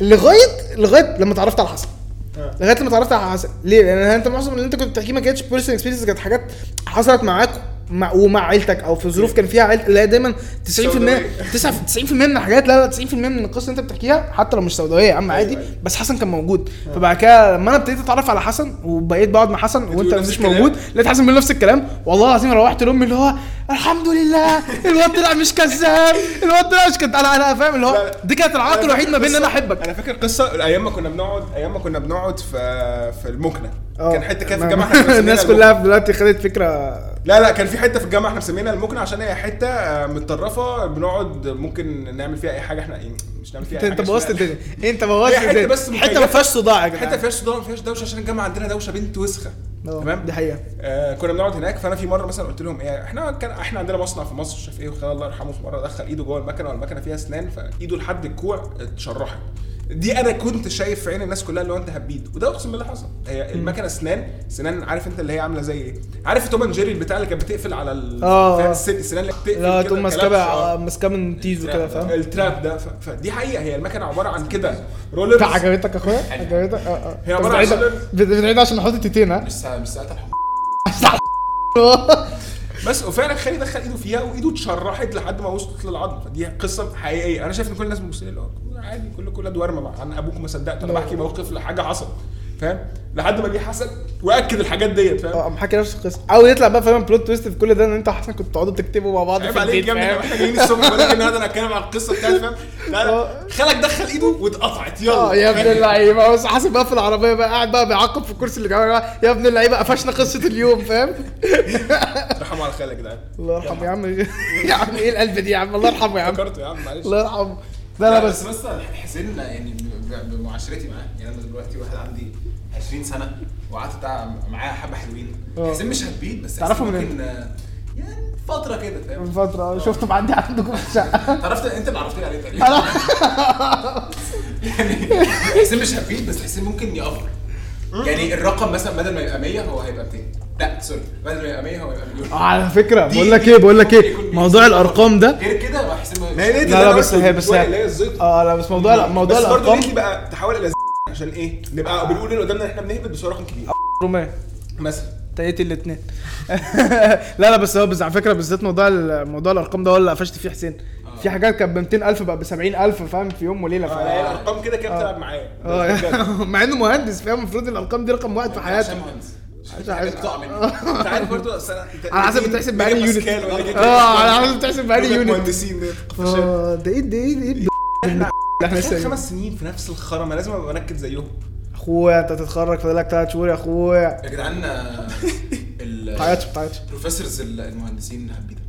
Speaker 2: لغاية لغاية لما اتعرفت على حسن. لغاية لما اتعرفت على حسن. ليه؟ لأن انت معظم اللي انت كنت بتحكيه ما كانتش personal experience كانت حاجات حصلت معاك مع ومع عيلتك أو في ظروف كان فيها عيلتك اللي هي دايما 90%
Speaker 1: سوداوية.
Speaker 2: 90% من الحاجات لا لا 90% من القصة اللي أنت بتحكيها حتى لو مش سوداوية يا عم عادي
Speaker 1: أيوة.
Speaker 2: بس حسن كان موجود فبعد كده لما أنا ابتديت أتعرف على حسن وبقيت بقعد مع حسن
Speaker 1: وأنت
Speaker 2: مش؟ موجود لقيت حسن بيقول نفس الكلام والله العظيم روحت لأمي اللي هو الحمد لله الواد طلع مش كذاب الواد طلع مش كذاب أنا أنا فاهم اللي هو. دي كانت العائق
Speaker 1: أنا
Speaker 2: الوحيد
Speaker 1: فاكر
Speaker 2: ما بين إن
Speaker 1: أنا
Speaker 2: أحبك
Speaker 1: أنا فاكر قصة أيام ما كنا بنقعد أيام ما كنا بنقعد في في المكنه
Speaker 2: آه.
Speaker 1: كان حتة كده في
Speaker 2: ما-
Speaker 1: الجامعة إحنا
Speaker 2: الناس. كلها دلوقتي خدت فكرة
Speaker 1: لا لا كان في حتة في الجامعة إحنا مسمينها المكنه عشان هي حتة آه، متطرفة بنقعد ممكن نعمل فيها أي حاجة إحنا يعني مش نعمل فيها
Speaker 2: انت
Speaker 1: أي
Speaker 2: انت
Speaker 1: حاجة
Speaker 2: بوظت
Speaker 1: اسمها-
Speaker 2: الدنيا. انت بوظت الدنيا.
Speaker 1: بس
Speaker 2: حتة ما. فيهاش صداع يا جدعان.
Speaker 1: حتة فيهاش صداع ما فيهاش دوشة عشان الجامعة عندنا دوشة بنت
Speaker 2: وسخة.
Speaker 1: تمام؟
Speaker 2: دي حقيقة.
Speaker 1: آه كنا بنقعد هناك فأنا في مرة مثلا قلت لهم إيه إحنا كان إحنا عندنا مصنع في مصر شاف إيه وخلال الله يرحمه في مرة دخل إيده جوه المكنة والمكنة فيها اسنان فإيده لحد الكوع اتشرحت. دي أنا كنت شايف في عين الناس كلها اللي هو انت هبيد وده اقسم بالله حصل. هي المكنة اسنان سنان عارف انت اللي هي عاملة زي إيه؟ عارف Tom and Jerry البتاع اللي كانت بتقفل على ال آه. السنان اللي بتقفل
Speaker 2: لا تقوم ماسكاه
Speaker 1: آه.
Speaker 2: ماسكاه من تيزو كده فاهم؟
Speaker 1: التراب ده. ف... فدي حقيقة. هي المكنة عبارة عن كده. rollers.
Speaker 2: عجبتك يا أخويا؟ عجبتك؟ آه آه.
Speaker 1: هي
Speaker 2: طب
Speaker 1: عبارة عن
Speaker 2: بتعيد- عشان نحط التيتين ها؟
Speaker 3: مش ساعات
Speaker 1: بس وفعلا خالي دخل إيده فيها وإيده اتشرحت لحد ما وصلت للعظم. فدي قصة حقيقية. أنا شايف إن كل الناس اللي هو عادي كل كل أدوار ما عن أبوك ما صدقت
Speaker 2: أنا.
Speaker 1: بحكي موقف لحاجة حصل فاهم؟ لحد ما جه حسن وأكد الحاجات ديت فاهم؟
Speaker 2: آه حكي نفس القصة. أو يطلع بقى فاهم؟ بلوت تويست في كل ده إن أنت حسن كنتوا تقعدوا تكتبوا مع بعض في البيت فاهم؟
Speaker 1: إحنا جايين الصبح بقول لك النهارده أنا هتكلم على القصة بتاعتي فاهم؟
Speaker 2: آه.
Speaker 1: خالك دخل إيده واتقطعت يلا.
Speaker 2: آه يا ابن اللعيبة. بس حاسب بقى في العربية بقى قاعد بقى بيعقب في الكرسي اللي بقى، يا ابن اللعيبة قفشنا قصة اليوم فاهم؟
Speaker 1: رحموا على خالك جدعان
Speaker 2: الله يرحمه. يا عم يا عم إيه القلب دي يا عم؟ الله يرحمه يا عم. الله يرحمه. لا لا بس.
Speaker 3: بس حسين يعني بمعاشرتي معاه. يعني أنا دلوقتي واحد عندي 20 سنة وقعدت معاه حبة حلوين.
Speaker 2: آه.
Speaker 3: حسين مش هتبيت بس
Speaker 2: تعرفه من
Speaker 3: ممكن آه، يعني فترة كده فاهم؟
Speaker 2: من فترة شفته معدي عندكم في الشقة.
Speaker 3: عرفت انت اللي عرفتني عليه تقريبا. يعني حسين مش هبيت بس حسين ممكن يأفر يعني الرقم مثلا بدل ما يبقى 100 هو هيبقى 200 لا سوري بدل ما يبقى 100 هو يبقى مليون
Speaker 2: على
Speaker 3: فكرة
Speaker 2: بقول لك إيه بقول لك
Speaker 3: إيه
Speaker 2: موضوع الأرقام ده
Speaker 3: غير كده
Speaker 1: ليه
Speaker 2: لا لا بس هي بس
Speaker 1: هي
Speaker 2: آه لا بس موضوع لا موضوع
Speaker 1: بس برضه ليه بقى تحول إلى عشان إيه؟ نبقى بنقول اللي قدامنا ان إحنا بنهبط بس هو رقم كبير.
Speaker 2: رومية
Speaker 1: مثلا.
Speaker 2: تقيت الاثنين لا لا بس هو بس على فكرة بالذات موضوع موضوع الأرقام ده هو اللي قفشت فيه حسين. في حاجات كانت ب 200000 بقى ب 70000 فاهم؟ في يوم وليلة
Speaker 1: آه لا، هي الأرقام كده كده بتلعب معايا.
Speaker 2: مع إنه مهندس فاهم؟ المفروض الأرقام دي رقم واحد في
Speaker 3: عشان
Speaker 2: حياته.
Speaker 3: مهندس. مني.
Speaker 1: أنت عارف برضه
Speaker 2: على حسب بتحسب بأنهي unit.
Speaker 1: آه؟
Speaker 2: على حسب بتحسب بأنهي unit
Speaker 1: مهندسين
Speaker 2: آه ده إيه ده إيه ده إيه ده إحنا
Speaker 1: خمس سنين في نفس الخرا ما لازم أبقى مركز زيهم.
Speaker 2: أخويا أنت هتتخرج فاضلك ثلاث شهور يا أخويا.
Speaker 3: يا جدعان آه،
Speaker 2: تعيطش ما تعيطش
Speaker 3: ال professors المهندسين هبيده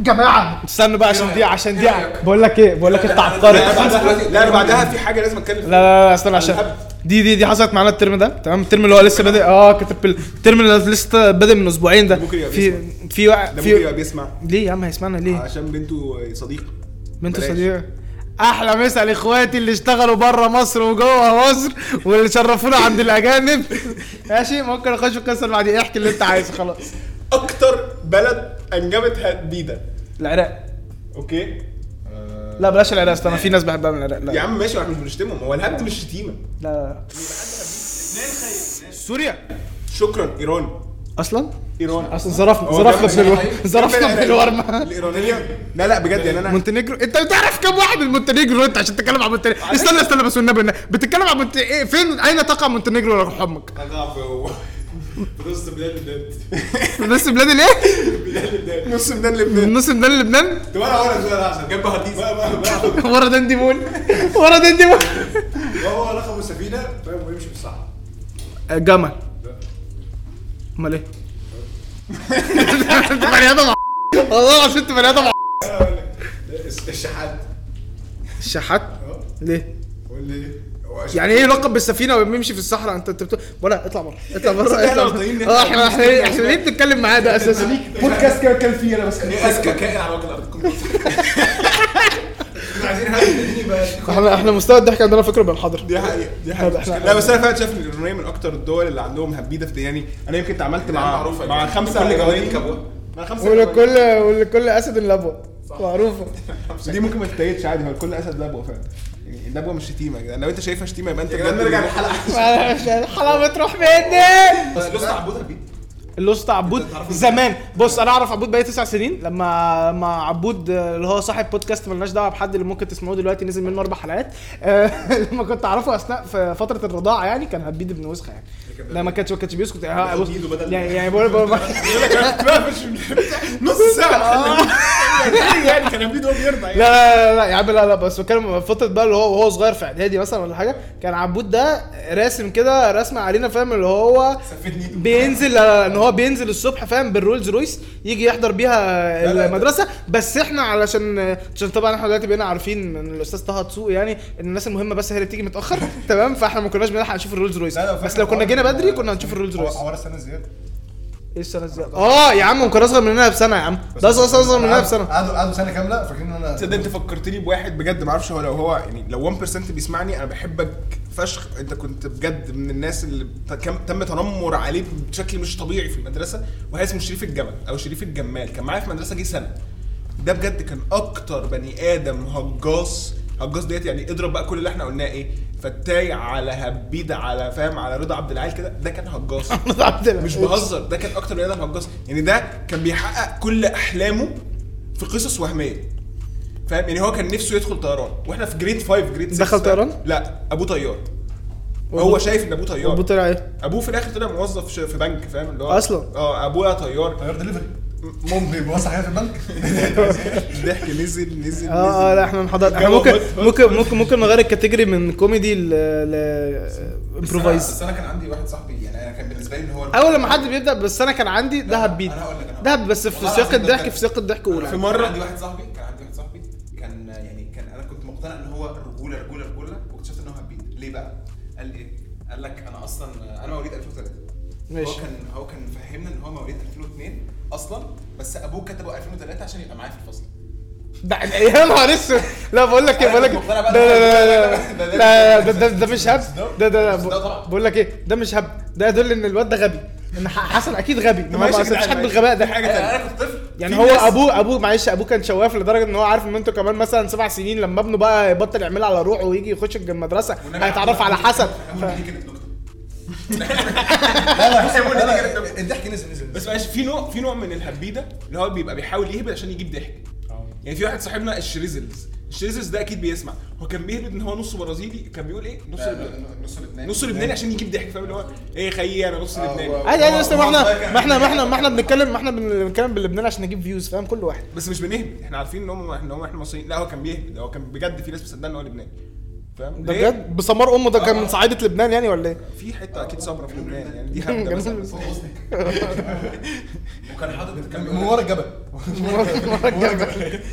Speaker 2: جماعة استنوا بقى عشان دي عشان دي
Speaker 3: إيه؟
Speaker 2: بقول لك إيه؟ بقول لك أنت عبقري
Speaker 1: لا
Speaker 2: لا
Speaker 1: لا أنا بعدها في حاجة لازم أتكلم
Speaker 2: لا
Speaker 1: فيها
Speaker 2: لا استنى عشان دي دي دي حصلت معانا الترم ده تمام؟ الترم اللي هو لسه بادئ. آه كاتب الترم اللي لسه بادئ من أسبوعين ده.
Speaker 1: ممكن يبقى
Speaker 2: في. في واحد
Speaker 1: ممكن يبقى
Speaker 2: في
Speaker 1: بيسمع.
Speaker 2: ليه يا عم؟ هيسمعنا ليه؟
Speaker 1: عشان بنته صديقة.
Speaker 2: بنت
Speaker 1: بلاش.
Speaker 2: صديقة. أحلى مسا لإخواتي اللي اشتغلوا بره مصر وجوه مصر واللي شرفونا عند الأجانب. ماشي؟ ممكن أخش في القصة اللي بعدين احكي اللي أنت عايزه خلاص.
Speaker 1: أكتر بلد أنجبت هبيده
Speaker 2: العراق.
Speaker 1: okay.
Speaker 2: لا بلاش العراق استنى في ناس بحبها من العراق. لا.
Speaker 1: يا عم ماشي إحنا مش بنشتمهم. هو الهبد مش شتيمه
Speaker 2: لا سوريا.
Speaker 1: شكرا إيران.
Speaker 2: أصلا؟
Speaker 1: إيران.
Speaker 2: أصلا ظرفنا ظرفنا في
Speaker 3: ألو...
Speaker 2: ظرفنا في الورمه
Speaker 1: الايرانيه لا لا بجد يعني أنا
Speaker 2: مونتينيجرو أنت بتعرف كم واحد من مونتينيجرو أنت عشان تتكلم عن مونتينيجرو استنى استنى بس والنبي. بتتكلم عن مونت... إيه فين أين تقع مونتينيجرو يا روح
Speaker 1: أمك نص بلاد لبنان.
Speaker 2: نص بلاد الايه؟
Speaker 1: نص بلاد لبنان.
Speaker 2: نص بلاد لبنان؟
Speaker 1: طب أنا هقول لك سؤال احسن جنب هديس
Speaker 2: ورا دندي مول ورا دندي مول
Speaker 1: وهو رقم السفينة. فاهم ويمشي في الصحراء
Speaker 2: جمل. امال إيه؟ انت بني آدم والله العظيم انت بني آدم
Speaker 1: الشحات.
Speaker 2: الشحات؟ ليه؟
Speaker 1: قول لي هو
Speaker 2: يعني إيه لقب بالسفينة وبيمشي في الصحراء؟ أنت أنت بتقول ولا اطلع بره اطلع بره
Speaker 1: إحنا
Speaker 2: آه إحنا إحنا ليه بنتكلم معاه ده أساسا؟
Speaker 1: بودكاست كده كان فيه أنا بس اذكى كائن على وجه الأرض. كله إحنا
Speaker 2: إحنا إحنا مستوى الضحك عندنا فكره بنحضر.
Speaker 1: دي حقيقة دي
Speaker 2: إحنا-
Speaker 1: لا بس أنا فعلا شايف إن من أكتر الدول اللي عندهم هبيدة في يعني أنا يمكن اتعاملت مع مع. خمسة
Speaker 3: كل جوانب. كبوة.
Speaker 1: مع خمسة.
Speaker 2: ولكل ولكل أسد لبوه معروفة.
Speaker 1: دي ممكن ما تتقيدش عادي هو كل أسد لبوه فعلا يعني اللبوه مش شتيمه يا جدعان. لو أنت شايفها شتيمه يبقى أنت
Speaker 3: جدعان
Speaker 1: بجد-
Speaker 3: نرجع للحلقة.
Speaker 2: معلش، الحلاوه بتروح مني.
Speaker 3: بس لسه عبود هبيت
Speaker 2: الاسطى عبود زمان. بص أنا أعرف عبود بقالي تسع سنين. لما مع عبود آه، اللي هو صاحب بودكاست ملناش دعوة بحد اللي ممكن تسمعوه دلوقتي نزل منه أربع حلقات. آه، لما كنت أعرفه أثناء في فترة الرضاعة يعني كان هبيد ابن وسخة يعني. لا ما كانش ما كانش بيسكت. يعني
Speaker 1: بدل-
Speaker 2: يعني يعني بقول بقول
Speaker 1: نص ساعة. يعني كان هبيد وهو بيرضع
Speaker 2: لا لا لا لا يا عم لا لا بس بتكلم فترة بقى اللي هو وهو صغير في إعدادي مثلا ولا حاجة كان عبود ده راسم كده رسمه علينا فاهم اللي هو بينزل إن هو بينزل الصبح فاهم بالرولز رويس يجي يحضر بيها. المدرسة. بس إحنا علشان عشان طبعا إحنا دلوقتي بقينا عارفين من الأستاذ طه دسوقي يعني ان الناس المهمة بس هي اللي بتيجي متأخر تمام فإحنا ما كناش بنلحق نشوف الرولز رويس. بس لو كنا جينا بدري كنا هنشوف الرولز رويس.
Speaker 5: حوار السنة زيادة.
Speaker 2: إيه السنة الزياده آه يا عم كان أصغر مننا بسنة يا عم. ده اصغر أصغر مننا بسنة.
Speaker 5: قعدوا قعدوا سنة كاملة؟ فاكرين إن أنا
Speaker 1: تصدق أنت فكرتني بواحد بجد ما أعرفش هو لو هو يعني لو 1% بيسمعني أنا بحبك فشخ. أنت كنت بجد من الناس اللي تم تنمر عليه بشكل مش طبيعي في المدرسة وهي اسمه شريف الجمل أو شريف الجمال. كان معايا في المدرسة جه سنة. ده بجد كان أكتر بني آدم هجاص. هجاص ديت يعني اضرب بقى كل اللي إحنا قلناه إيه؟ فتاي على هبيد على فاهم على رضا عبد العال كده ده كان هجاص. مش بهزر ده كان أكتر بني آدم هجاص يعني ده كان بيحقق كل أحلامه في قصص وهمية. فاهم؟ يعني هو كان نفسه يدخل طيران. وإحنا في grade 5 grade 6
Speaker 2: دخل طيران؟
Speaker 1: لا أبوه طيار. هو شايف إن أبوه طيار.
Speaker 2: ابو طلع إيه؟
Speaker 1: أبوه في الآخر طلع موظف ش- في بنك فاهم؟ اللي هو
Speaker 2: أصلاً؟
Speaker 1: آه ابويا طيار.
Speaker 5: طيار دليفري. ممكن بيوسع حاجة في البنك
Speaker 1: الضحك نزل نزل
Speaker 2: آه آه لا إحنا نحضر
Speaker 1: إحنا
Speaker 2: ممكن. ممكن ممكن ممكن نغير ال category من كوميدي ل ل improvise
Speaker 3: بس أنا كان عندي واحد صاحبي يعني أنا كان بالنسبة لي إن هو
Speaker 2: أول لما حد بيبدأ بس أنا كان عندي دهب بيت دهب بس في سياق الضحك. في سياق الضحك
Speaker 3: في
Speaker 2: اولى
Speaker 3: مره عندي واحد صاحبي كان عندي واحد صاحبي كان يعني كان أنا كنت مقتنع إن هو رجولة رجولة رجولة واكتشفت إن هو هبيد ليه بقى؟ قال إيه؟ قال لك أنا أصلا أنا مواليد 2003
Speaker 2: ماشي.
Speaker 3: هو كان هو كان فهمنا إن هو مواليد 2002 أصلا بس أبوه كتبه 2003 عشان يبقى معايا في الفصل.
Speaker 2: ده يا نهار أسود. لا بقول لك إيه بقول لك
Speaker 3: مقتنع
Speaker 2: لا لا لا
Speaker 3: ده- ده-
Speaker 2: لا ده مش هب. ده ده. بقول لك إيه ده مش هب. ده يدل إن الواد ده غبي. إن حسن أكيد غبي. ما
Speaker 1: يا
Speaker 2: مش
Speaker 1: جدعان،
Speaker 2: حد. بالغباء ده.
Speaker 1: حاجة تانية.
Speaker 3: أنا كنت طفل.
Speaker 2: يعني
Speaker 1: في
Speaker 2: هو ابوه أبوه معلش أبوه كان شواف لدرجة إن هو عارف إن أنتوا كمان مثلا سبع سنين لما ابنه بقى يبطل يعمل على روحه ويجي يخش المدرسة هيتعرف على حسن. ف...
Speaker 5: لا لا الضحك نزل نزل
Speaker 1: بس معلش في نوع في نوع من الهبيدة اللي هو بيبقى بيحاول يهبد عشان يجيب ضحك. يعني في واحد صاحبنا الشريزلز. الشريزلز ده أكيد بيسمع. هو كان بيهبد إن هو نص برازيلي كان بيقول إيه؟ نص
Speaker 3: نص لبنان
Speaker 1: نص لبناني عشان يجيب ضحك فاهم؟ اللي هو إيه خيي أنا نص لبناني.
Speaker 2: عادي عادي بس ما
Speaker 3: إحنا
Speaker 2: ما إحنا ما إحنا ما إحنا بنتكلم ما إحنا بنتكلم باللبناني عشان نجيب views فاهم؟ كل واحد.
Speaker 1: بس مش بنهبد. إحنا عارفين إن هم إن هم إحنا مصريين. لا هو كان بيهبد. هو كان بجد في ناس مصدقة إن هو لبناني. فاهم؟
Speaker 2: ده؟ بجد؟ بسمار أمه ده كان من صعيدة لبنان يعني ولا إيه؟
Speaker 1: في حتة أكيد سمره في لبنان يعني دي هبده مثلا.
Speaker 3: وكان حاطط كان
Speaker 5: كان
Speaker 3: بيقول
Speaker 5: من
Speaker 3: لك-
Speaker 5: ورا الجبل.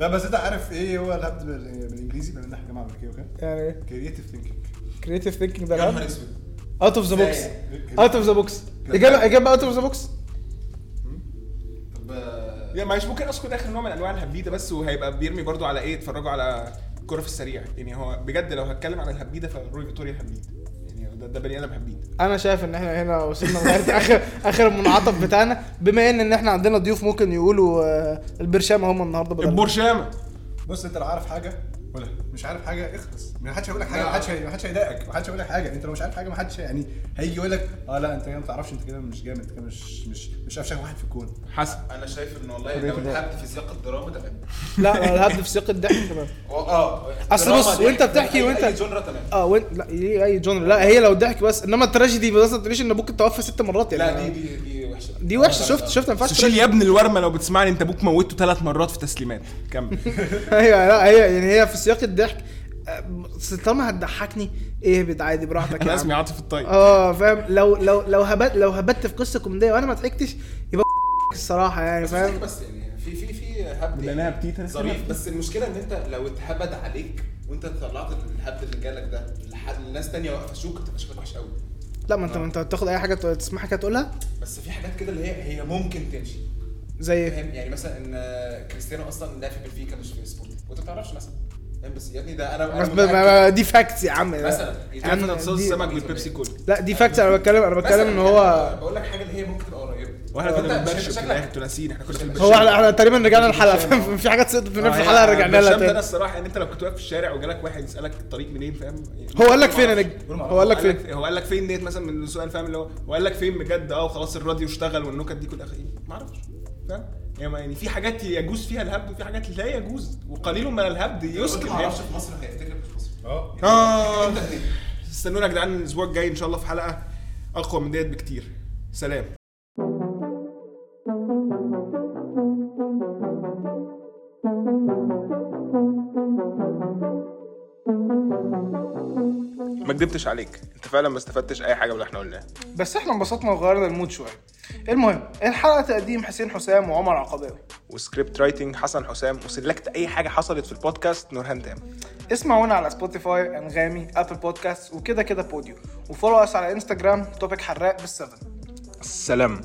Speaker 5: لا بس أنت عارف إيه هو الهبد بال- بالإنجليزي؟ بما إن إحنا جامعه أمريكية وكده
Speaker 2: يعني إيه؟
Speaker 5: creative thinking
Speaker 2: creative thinking ده
Speaker 3: يا نهار
Speaker 2: الهبد؟ أسود. out of the
Speaker 3: box؟
Speaker 2: out of the box اجابه إجابة out of the box
Speaker 3: طب آه،
Speaker 1: يعني معلش ممكن أذكر آخر نوع من أنواع الهبيده بس وهيبقى بيرمي برضو على إيه؟ اتفرجوا على الكرة في السريع. يعني هو بجد لو هتكلم عن الهبيده فروي فيتوريا هبيد. يعني ده, ده بني آدم هبيد.
Speaker 2: أنا شايف إن إحنا هنا وصلنا لغاية اخر آخر المنعطف بتاعنا. بما إن إن إحنا عندنا ضيوف ممكن يقولوا آه، البرشامة هم النهارده بدل
Speaker 1: البرشامة.
Speaker 5: بص أنت لو عارف حاجة قولها مش عارف حاجة اخلص. ما حدش هيقول لك حاجة ما حدش ما حدش هيضايقك ما حدش هيقول لك حاجة. انت لو مش عارف حاجة ما حدش يعني هيجي يقول لك آه لا انت كده ما تعرفش انت كده مش جامد انت كده مش مش مش افشخ واحد في الكون
Speaker 1: حسن.
Speaker 3: أنا شايف إن والله لو الهبد في سياق الدراما تمام
Speaker 2: لا الهبد في سياق الضحك تمام آه
Speaker 3: دراما
Speaker 2: بص، وأنت
Speaker 3: أي-
Speaker 2: بتحكي وأنت-
Speaker 3: أي genre تمام.
Speaker 2: آه وين لا إيه أي genre لا هي لو ضحك بس إنما التراجيدي مثلا ما تقوليش إن أبوك توفى ست مرات يعني.
Speaker 3: لا دي دي دي وحشة.
Speaker 2: دي وحشة. شفت شفت ما ينفعش
Speaker 1: social يا ابن الورمة لو بتسمعني انت أبوك موته ثلاث مرات في تسليمات. كمل.
Speaker 2: أيوه لا هي يعني هي في سياق الضحك طالما هتضحكني اهبد عادي براحتك
Speaker 1: أنا
Speaker 2: يا
Speaker 1: اسمي. عاطف الطيب.
Speaker 2: آه فاهم؟ لو لو لو هبت لو هبت في قصة كوميدية وأنا ما ضحكتش يبقى الصراحة يعني فاهم؟
Speaker 3: بس يعني في في في هبد
Speaker 1: لأنها
Speaker 3: يعني ظريف. بس المشكلة إن أنت لو اتهبد عليك وأنت طلعت الهبد اللي جالك ده لحد لناس تانية وقفشوك انت شكلك وحش قوي
Speaker 2: لا ما انت ما انت تاخد أي حاجة تسمعها كده تقولها؟
Speaker 3: بس في حاجات كده اللي هي هي ممكن تمشي.
Speaker 2: زي إيه؟
Speaker 3: فاهم؟ يعني مثلا إن كريستيانو أصلا لاعب في بنفيكا مش في سبورتنج وأنت ما تعرفش مثلا. فاهم؟ بس يا ابني ده أنا
Speaker 2: بس أنا دي facts يا عم.
Speaker 3: مثلا.
Speaker 2: يا عم
Speaker 1: عارف تصوص
Speaker 2: دي-
Speaker 1: السمك بالبيبسي كولا
Speaker 2: لا دي facts أنا بتكلم أنا بتكلم إن
Speaker 3: يعني
Speaker 2: هو
Speaker 3: أنا بقول لك حاجة اللي هي ممكن تبقى
Speaker 1: قريبة.
Speaker 3: وإحنا
Speaker 1: كنا بنبرشم في
Speaker 3: شكلك-
Speaker 1: الآخر أنتوا ناسيين إحنا كنا في
Speaker 2: هو
Speaker 1: البرشام
Speaker 2: إحنا إحنا تقريبا رجعنا الحلقة في حاجات سقطت مننا في الحلقة رجعنا لها
Speaker 1: ده أنا
Speaker 2: تاني
Speaker 1: الصراحة ان أنت لو كنت واقف في الشارع وجالك واحد يسألك الطريق منين فاهم؟ يعني
Speaker 2: هو قال لك فين يا نجم؟ هو قال لك فين؟
Speaker 1: هو قال لك فين ديت مثلا من السؤال فاهم؟ اللي هو هو قال لك فين بجد؟ آه وخلاص الراديو اشتغل والنكت دي كلها. إيه ما أعرفش فاهم؟ يعني يعني في حاجات يجوز فيها الهبد وفي حاجات لا يجوز وقليل من الهبد يسكن
Speaker 3: ما أعرفش في مصر هيفتكرك في مصر. آه. آه.
Speaker 1: استنونا يا جدعان الأسبوع الجاي إن شاء الله في حلقة أقوى من ديت بكتير. سلام. كدبتش عليك. انت فعلا ما استفدتش أي حاجة من اللي إحنا قلناه.
Speaker 2: بس إحنا انبسطنا وغيرنا ال mood شوية. المهم الحلقة تقديم حسين حسام وعمر عقباوي.
Speaker 1: و script writing حسن حسام. وسلكت أي حاجة حصلت في البودكاست نورهان تامر.
Speaker 2: اسمعونا على سبوتيفاي انغامي أبل بودكاست وكده كده بوديو. و follow us على إنستجرام توبيك حراق بالسفن
Speaker 1: سلام.